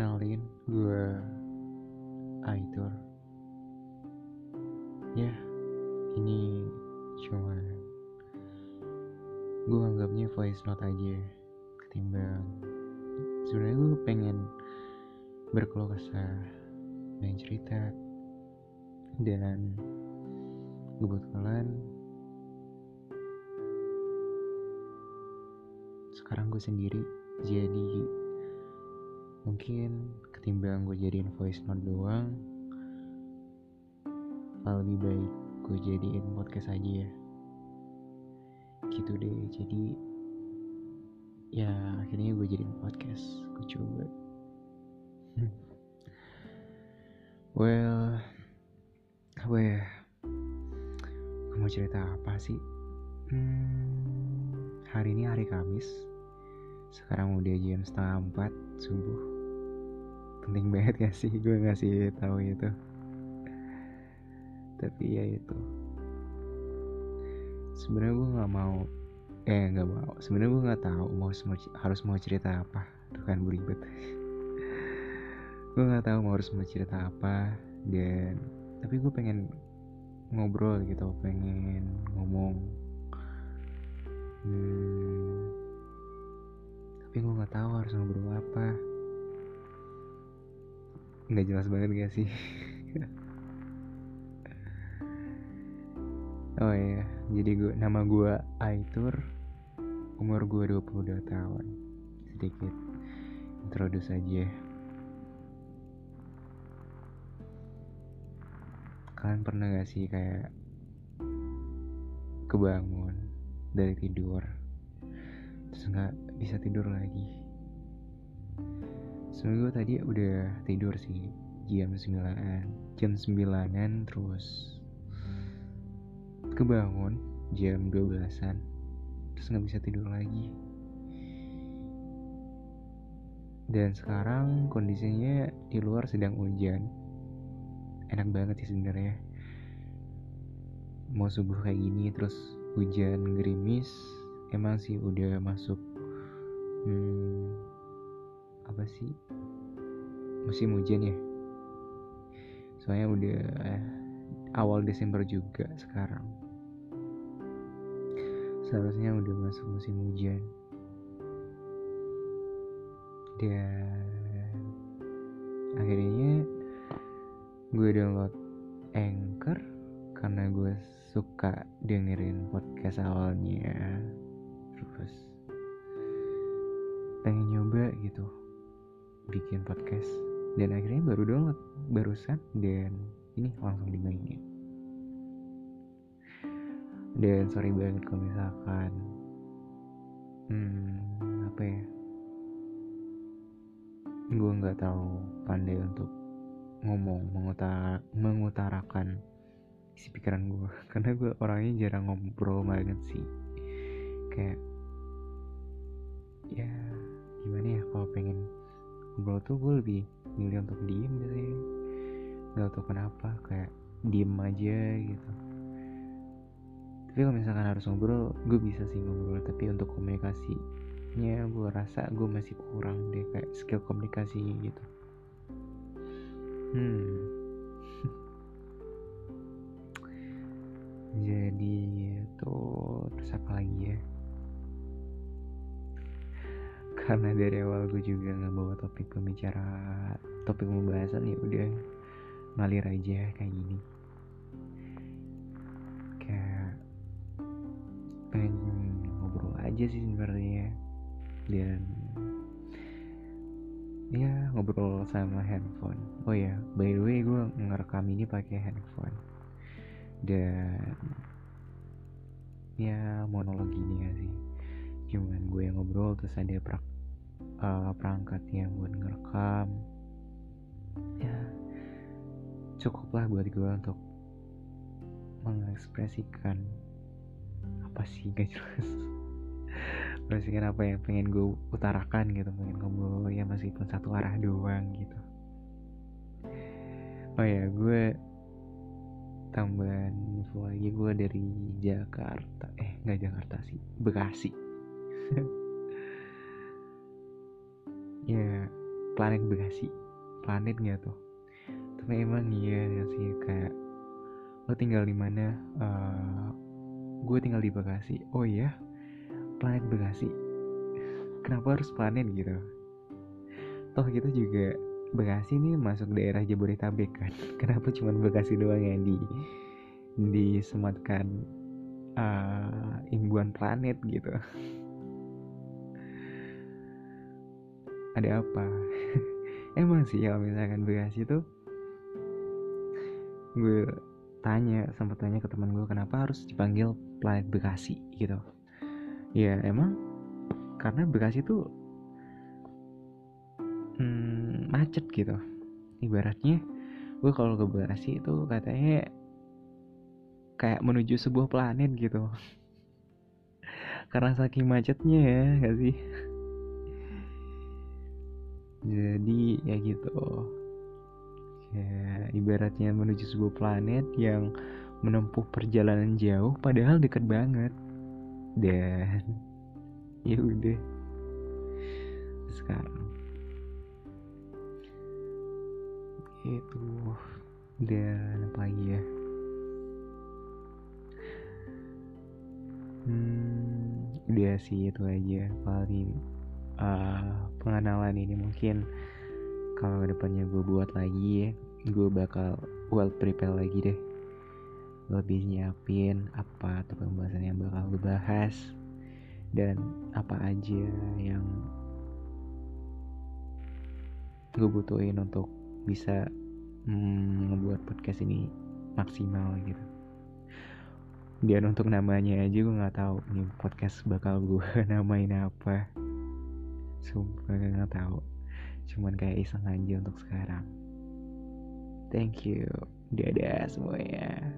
Kenalin, gue Aitor. Ya, ini cuma gue anggapnya voice note aja ketimbang sebenarnya gue pengen berkeluh kesah main cerita dan kebetulan sekarang gue sendiri jadi mungkin ketimbang gue jadiin voice note doang lebih baik gue jadiin podcast aja ya. Gitu deh jadi ya akhirnya gue jadiin podcast gue coba. Well apa ya gue mau cerita apa sih? Hmm, hari ini hari Kamis sekarang udah jam setengah empat subuh penting banget gak sih? Gue ngasih tahu itu tapi ya itu. Sebenarnya gue nggak mau eh nggak mau. Sebenarnya gue nggak tahu mau harus mau cerita apa. Tuh kan beribet gue nggak tahu mau harus mau cerita apa. Dan tapi gue pengen ngobrol gitu. Pengen ngomong. Hmm, tapi gue nggak tahu harus ngobrol apa nggak jelas banget gak sih? Oh iya jadi gue nama gue Aitur. Umur gue 22 tahun. Sedikit introduce aja. Kalian pernah gak sih kayak kebangun dari tidur? Terus nggak bisa tidur lagi Gue tadi udah tidur sih jam 9 jam 9an terus kebangun jam 12an terus nggak bisa tidur lagi. Dan sekarang kondisinya di luar sedang hujan. Enak banget sih sebenarnya. Mau subuh kayak gini terus hujan gerimis emang sih udah masuk hmm, apa sih? Musim hujan ya? Soalnya udah eh, awal Desember juga sekarang. Seharusnya udah masuk musim hujan. Dan akhirnya gue download Anchor karena gue suka dengerin podcast awalnya. Terus pengen nyoba gitu bikin podcast. Dan akhirnya baru download barusan. Dan ini langsung dimainin dan sorry banget kalau misalkan hmm, apa ya? Gue nggak tahu pandai untuk ngomong mengutar mengutarakan isi pikiran gue karena gue orangnya jarang ngobrol banget sih. Kayak ya gimana ya kalau pengen ngobrol tuh gue lebih milih untuk diem biasanya nggak tahu kenapa kayak diem aja gitu. Tapi kalau misalkan harus ngobrol gue bisa sih ngobrol. Tapi untuk komunikasinya gue rasa gue masih kurang deh kayak skill komunikasi gitu. Hmm. Jadi itu terus apa lagi ya karena dari awal gue juga nggak bawa topik pembicara topik pembahasan ya udah ngalir aja kayak gini. Kayak pengen ngobrol aja sih sebenarnya. Dan ya ngobrol sama handphone. Oh ya by the way gue ngerekam ini pakai handphone. Dan ya monolog gini gak sih gue yang ngobrol terus ada prak, uh, perangkat yang buat ngerekam. Ya cukuplah buat gue untuk mengekspresikan apa sih gak jelas. Mengekspresikan apa yang pengen gue utarakan gitu pengen ngobrol ya meskipun satu arah doang gitu. Oh ya gue tambahan info lagi gue dari Jakarta eh nggak Jakarta sih Bekasi ya planet Bekasi. Planet gak tuh? Tapi emang iya sih? Kayak lo tinggal di mana? Uh, gue tinggal di Bekasi. Oh iya planet Bekasi. Kenapa harus planet gitu? Toh kita juga Bekasi ini masuk daerah Jabodetabek kan. Kenapa cuma Bekasi doang yang di disematkan uh, imbuan planet gitu ada apa? Emang sih kalau misalkan Bekasi tuh gue tanya sempat tanya ke teman gue kenapa harus dipanggil planet Bekasi? Gitu. Ya emang karena Bekasi tuh hmm, macet gitu. Ibaratnya gue kalau ke Bekasi itu katanya kayak menuju sebuah planet gitu. Karena saking macetnya ya gak sih jadi ya gitu. Ya ibaratnya menuju sebuah planet yang menempuh perjalanan jauh padahal deket banget. Dan ya udah. Sekarang. Itu dan apa lagi ya? Hmm udah sih itu aja paling uh, pengenalan ini mungkin kalau depannya gue buat lagi ya gue bakal well prepare lagi deh. Lebih nyiapin apa atau pembahasan yang bakal gue bahas dan apa aja yang gue butuhin untuk bisa mm, ngebuat podcast ini maksimal gitu. Dan untuk namanya aja gue nggak tahu nih podcast bakal gue namain apa sumpah nggak tahu. Cuman kayak iseng aja untuk sekarang. Thank you dadah semuanya